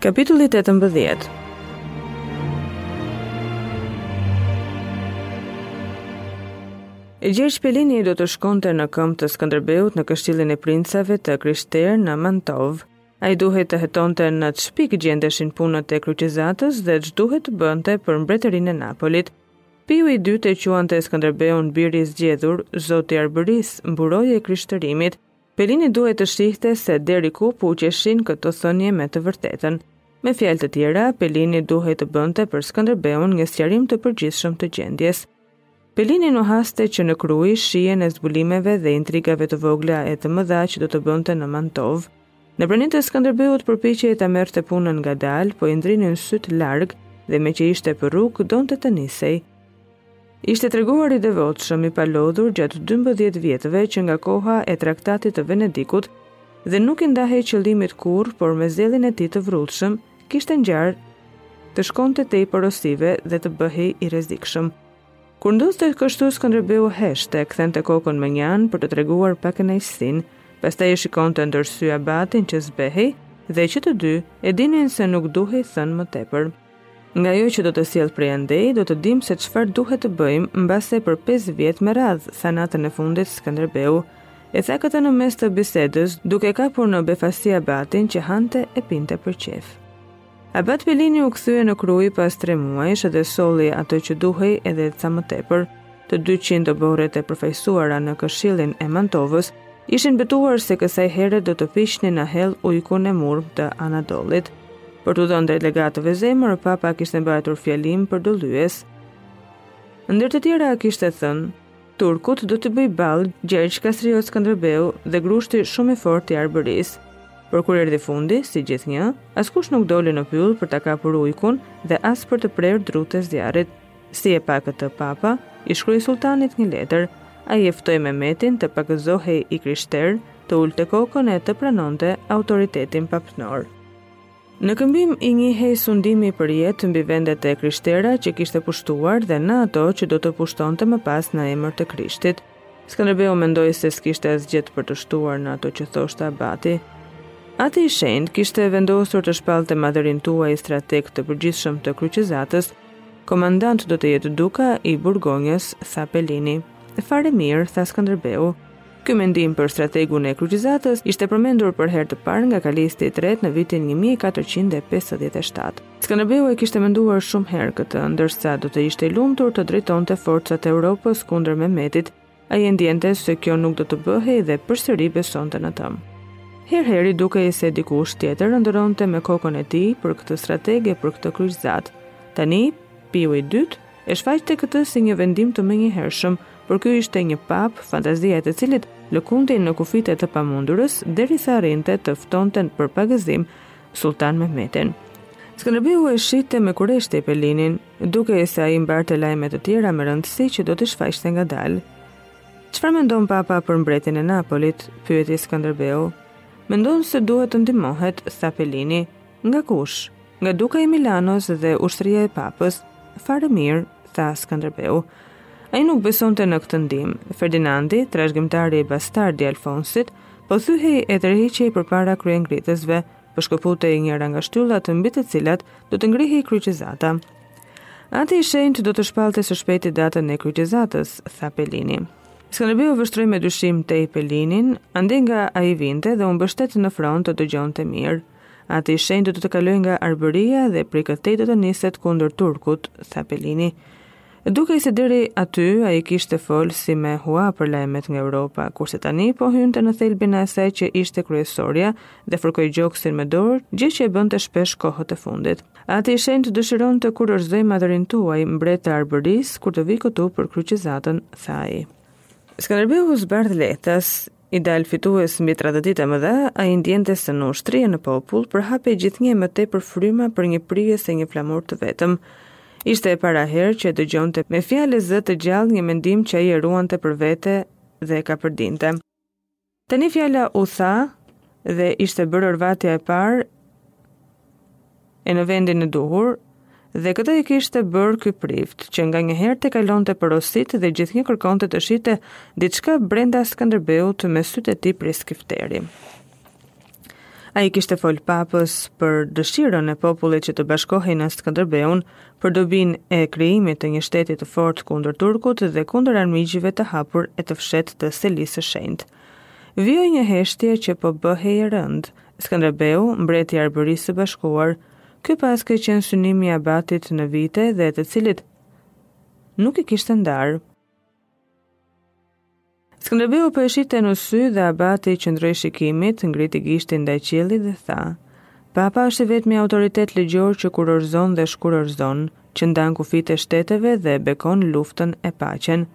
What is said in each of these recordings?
Kapitulli 18 Gjergj Pelini do të shkonte në këmbë të Skënderbeut në këshillin e princave të krishterë në Mantovë. Ai duhej të hetonte në ç'pikë gjendeshin punët e kryqëzatës dhe ç'duhej të bënte për mbretërinë e Napolit. Piu i dytë e quante Skënderbeun bir i zgjedhur, zot i Arbërisë, mburojë e krishterimit, Pelini duhej të shihte se deri ku puqeshin këto thënie me të vërtetën. Me fjalë të tjera, Pelini duhej të bënte për Skënderbeun një sqarim të përgjithshëm të gjendjes. Pelini nuhaste që në Krujë shijen e zbulimeve dhe intrigave të vogla e të mëdha që do të bënte në Mantovë. Në praninë e Skënderbeut përpiqej ta merrte punën ngadalë, po i ndrinin sytë larg dhe meqë ishte për rrugë, donte të nisej. Ishte treguar i devotshëm, i palodhur gjatë dymbëdhjetë vjetëve që nga koha e Traktatit të Venedikut dhe nuk i ndahej qëllimit kurrë, por me zellin e tij të vrrullshëm kishte ngjarë të shkonte tej porosive dhe të bëhej i rrezikshëm. Kur ndodhte kështu Skënderbeu heshte, kthente kokën mënjanë për të treguar pakënaqësinë, pastaj e shikonte ndër sy abatin që zbehej dhe që të dy e dinin se nuk duhej thënë më tepër. Nga ajo që do të sjellë prej andej, do të dimë se çfarë duhet të bëjmë, mbase për 5 vjet me radhë, tha natën e fundit Skënderbeu. E tha këtë në mes të bisedës, duke kapur në befasi abatin që hante e pinte për qejf. Abat Pelini u kthye në Krujë pas 3 muajsh dhe solli atë që duhej edhe ca më tepër. Të 200 oborret e përfaqësuara në Këshillin e Mantovës ishin betuar se kësaj herë do të piqnin në hell ujkun e murrmë të Anadollit. Për t'u dhënë delegatëve zemër, papa kishte mbajtur fjalim përdëllyes. Ndër të tjera kishte thënë, Turkut do t'i bëjë ballë Gjergj Kastriot Skënderbeu dhe grushti shumë i fortë i Arbërisë. Por kur erdhi fundi, si gjithnjë, askush nuk doli në pyll për ta kapur ujkun dhe as për të prerë drutë e zjarrit. Si e pa këtë Papa, i shkroi Sulltanit një letër. Ai e ftoi Mehmetin të pagëzohej i krishterë, të ulte kokën e të pranonte autoritetin papnor. Në këmbim i njihej sundimi përjetë mbi vendet e krishtera që kishte pushtuar dhe në ato që do të pushtonte më pas në emër të Krishtit. Skënderbeu mendoi se s'kishte asgjë të për të shtuar në ato që thoshte abati. Ati i shenjtë kishte vendosur të shpallte madhërinë tuaj strateg të përgjithshëm të kryqëzatës, komandant do të jetë duka i Burgonjës, tha Pelini. Fare mirë, tha Skënderbeu. Ky mendim për strategun e kryqëzatës ishte përmendur për herë të parë nga Kalisti i tretë në vitin 1457. Skënderbeu e kishte menduar shumë herë këtë, ndërsa do të ishte i lumtur të drejtonte forcat e Europës kundër Mehmetit, ai e ndjente se kjo nuk do të bëhej dhe përsëri besonte në të. Herë-herë i dukej se dikush tjetër ëndërronte me kokën e tij për këtë strategji, për këtë kryqëzat. Tani, Piu i Dytë, e shfaqte këtë si një vendim të menjëhershëm, por ky ishte një papë, fantazia e të cilit lëkundej në kufijtë e të pamundurës, derisa arrinte të ftonte për pagëzim, Sulltan Mehmetin. Skënderbeu e shihte me kureshtje Pelinin, dukej se ai mbarte lajme të tjera me rëndësi që do t'i shfaqte ngadalë. Çfarë mendon papa për mbretin e Napolit, pyeti Skënderbeu. Mendon se duhet të ndihmohet, tha Pelini. Nga kush? Nga duka i Milanos dhe ushtria e papës. Fare mirë, tha Skënderbeu. Ai nuk besonte në këtë ndihmë. Ferdinandi, trashëgimtari bastard i Alfonsit, Po thyhej e tërhiqej përpara kryengritësve, po shkëputej njëra nga shtyllat mbi të cilat do të ngrihej kryqëzata. Ati i shenjtë do të shpallë së shpejti datën e kryqëzatës, tha Pelini. Skënderbeu vështroi me dyshim tej Pelinit, andej nga ai vinte dhe u mbështet në fron të dëgjonte mirë. Ati i shenjtë do të kalojë nga Arbëria dhe prej këtej do të niset kundër turkut, tha Pelini. Dukej se deri aty ai kishte folur si me hua për lajmet nga Europa, kurse tani po hynte në thelbin e asaj që ishte kryesorja dhe fërkoi gjoksin me dorë, gjë që e bënte shpesh kohët e fundit. Ati i shenjtë dëshiron të kurorëzojë madhërinë tuaj, mbret të Arbërisë, kur të vijë këtu për kryqëzatën, tha ai. Skënderbeu u zbardh lehtas, I dalë fitues mbi tradhtitë e mëdha, ai ndjente se në ushtri e në popull përhapej gjithnjë e më tepër fryma për një prijës e një flamur të vetëm. Ishte e para herë që e dëgjonte me fjalë e zë të gjallë një mendim që ai e ruante për vete dhe e kapërdinte. Tani fjala u tha dhe ishte bërë orvatja e parë e në vendin e duhur, dhe këtë e kishte bërë ky prift, që nganjëherë tejkalonte porositë dhe gjithnjë kërkonte të shihte diçka brenda Skënderbeut me sytë e tij prej skifteri. Ai i kishte folur papës për dëshirën e popullit që të bashkohej nën Skënderbeun për dobinë e krijimit të një shteti të fortë kundër Turkut dhe kundër armiqve të hapur e të fshehtë të Selisë së Shenjtë. Vijoi një heshtje që po bëhej e rëndë Skënderbeu, mbreti i Arbërisë së Bashkuar, ky paske qenë synimi i abatit në vite dhe të cilit nuk i ishte ndarë. Skënderbeu po e shihte në sy dhe abati i qëndroi shikimit, ngriti gishtin ndaj qiellit dhe tha, Papa është i vetmi autoritet ligjor që kurorëzon dhe shkurorëzon, që ndan kufijtë e shteteve dhe bekon luftën e paqen.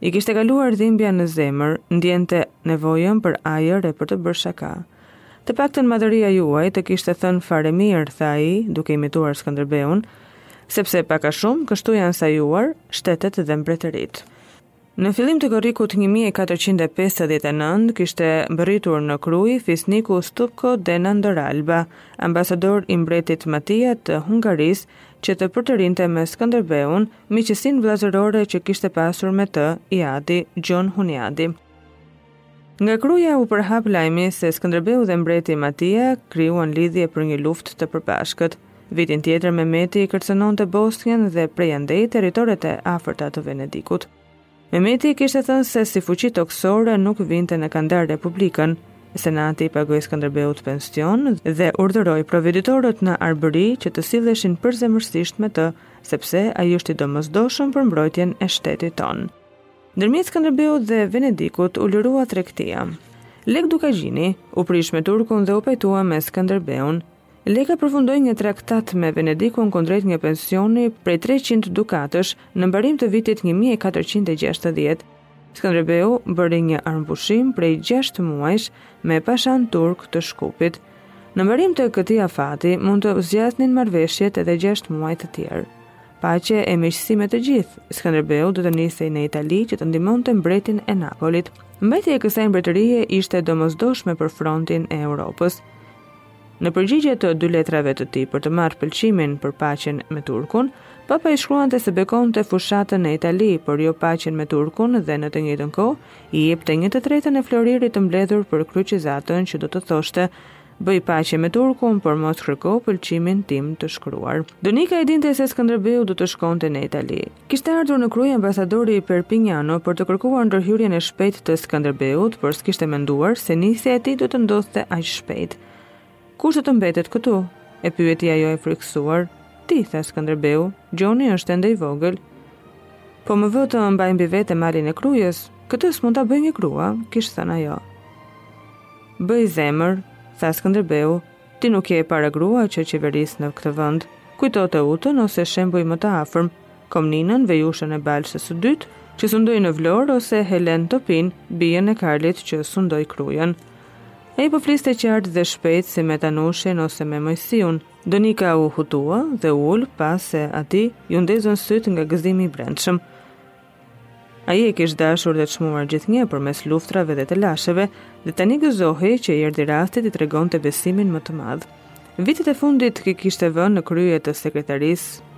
I kishte kaluar dhimbja në zemër, ndjente nevojën për ajër e për të bërë shaka. Të paktën madhëria juaj të kishte thënë fare mirë, tha ai, duke imituar Skënderbeun, sepse pak a shumë kështu janë sajuar shtetet dhe mbretëritë. Në fillim të korrikut 1459 kishte mbërritur në Krujë fisniku Stupko de Nandoralba, ambasador i mbretit Matia të Hungarisë, që të përtërinte me Skënderbeun, miqësinë vëllazërore që kishte pasur me të i ati, Gjon Huniadi. Nga Kruja u përhap lajmi se Skënderbeu dhe mbreti Matia krijuan lidhje për një luftë të përbashkët. Vitin tjetër Mehmeti i kërcënonte Bosnjën dhe prej andej territoret e afërta të Venedikut. Mehmeti kishte thënë se si fuqi tokësore nuk vinte në kandar Republikën, Senati i pagoi Skënderbeut pension dhe urdhëroi proveditorët në Arbëri që të silleshin përzemërsisht me të, sepse ai është i domosdoshëm për mbrojtjen e shtetit tonë. Ndërmjet Skënderbeut dhe Venedikut u lirua tregtia. Lek Dukagjini u prish me Turkun dhe u pajtua me Skënderbeun, Leka përfundoi një traktat me Venedikun kundrejt një pensioni prej 300 dukatësh në mbarim të vitit 1460. Skënderbeu bëri një armëpushim prej 6 muajsh me pashan turk të Shkupit. Në mbarim të këtij afati mund të zgjasnin marrëveshjet edhe 6 muaj të tjerë. Paqe e miqësi me të gjithë, Skënderbeu do të nisej në Itali që të ndihmonte mbretin e Napolit. Mbajtja e kësaj mbretërie ishte e domosdoshme për frontin e Europës. Në përgjigje të dy letrave të tij për të marrë pëlqimin për paqen me Turkun, Papa i shkruante se bekonte fushatën në Itali, por jo paqen me Turkun dhe në të njëjtën kohë i jepte një të tretën e floririt të mbledhur për kryqëzatën që do të thoshte Bëj paqe me Turkun, por mos kërko pëlqimin tim të shkruar. Donika e dinte se Skënderbeu do të shkonte në Itali. Kishte ardhur në Krujë ambasadori Perpignano për të kërkuar ndërhyrjen e shpejtë të Skënderbeut, por s'kishte menduar se nisja e tij do të ndodhte aq shpejt. Kush do të mbetet këtu? e pyeti ajo e frikësuar. Ti, tha Skënderbeu, Gjoni është ende i vogël. Po më vë të mbaj mbi vete malin e Krujës, këtë s'mund ta bëjë një grua, kish thënë ajo. Bëj zemër, tha Skënderbeu, Ti nuk je e para grua që qeveris në këtë vend. Kujto Teutën ose shembuj më të afërm, Komninën, vejushën e Balshës së dytë, që sundoi në Vlorë ose Helen Topinë, bijën e Karlit që sundoi Krujën. Ai po fliste qartë dhe shpejt si me Tanushin ose me Moisiun. Donika u hutua dhe u ul pas, se atij iu ndezën sytë nga gëzimi i brendshëm. Ai e kish dashur dhe çmuar gjithnjë përmes luftrave dhe telasheve, dhe tani gëzohej që i erdhi rasti t'i tregonte besimin më të madh. Vitet e fundit e kishte vënë në krye të sekretarisë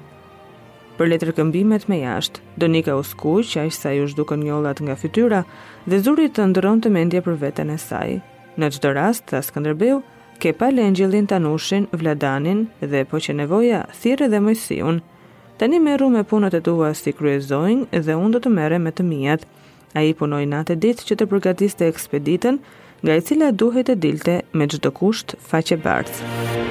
për letërkëmbimet me jashtë, Donika u skuq, aq sa iu zhdukën njollat nga fytyra dhe zuri të ndërronte mendje për veten e saj. Në çdo rast, tha Skënderbeu, ke Pal Engjëllin, Tanushin, Vladanin dhe po qe nevoja thirr edhe Moisiun. Tani merru me punët e tua si kryezonjë dhe unë do të merrem me të miat. Ai punoi natë e ditë që të përgatiste ekspeditën, nga e cila duhej të dilte me çdo kusht faqebardhë.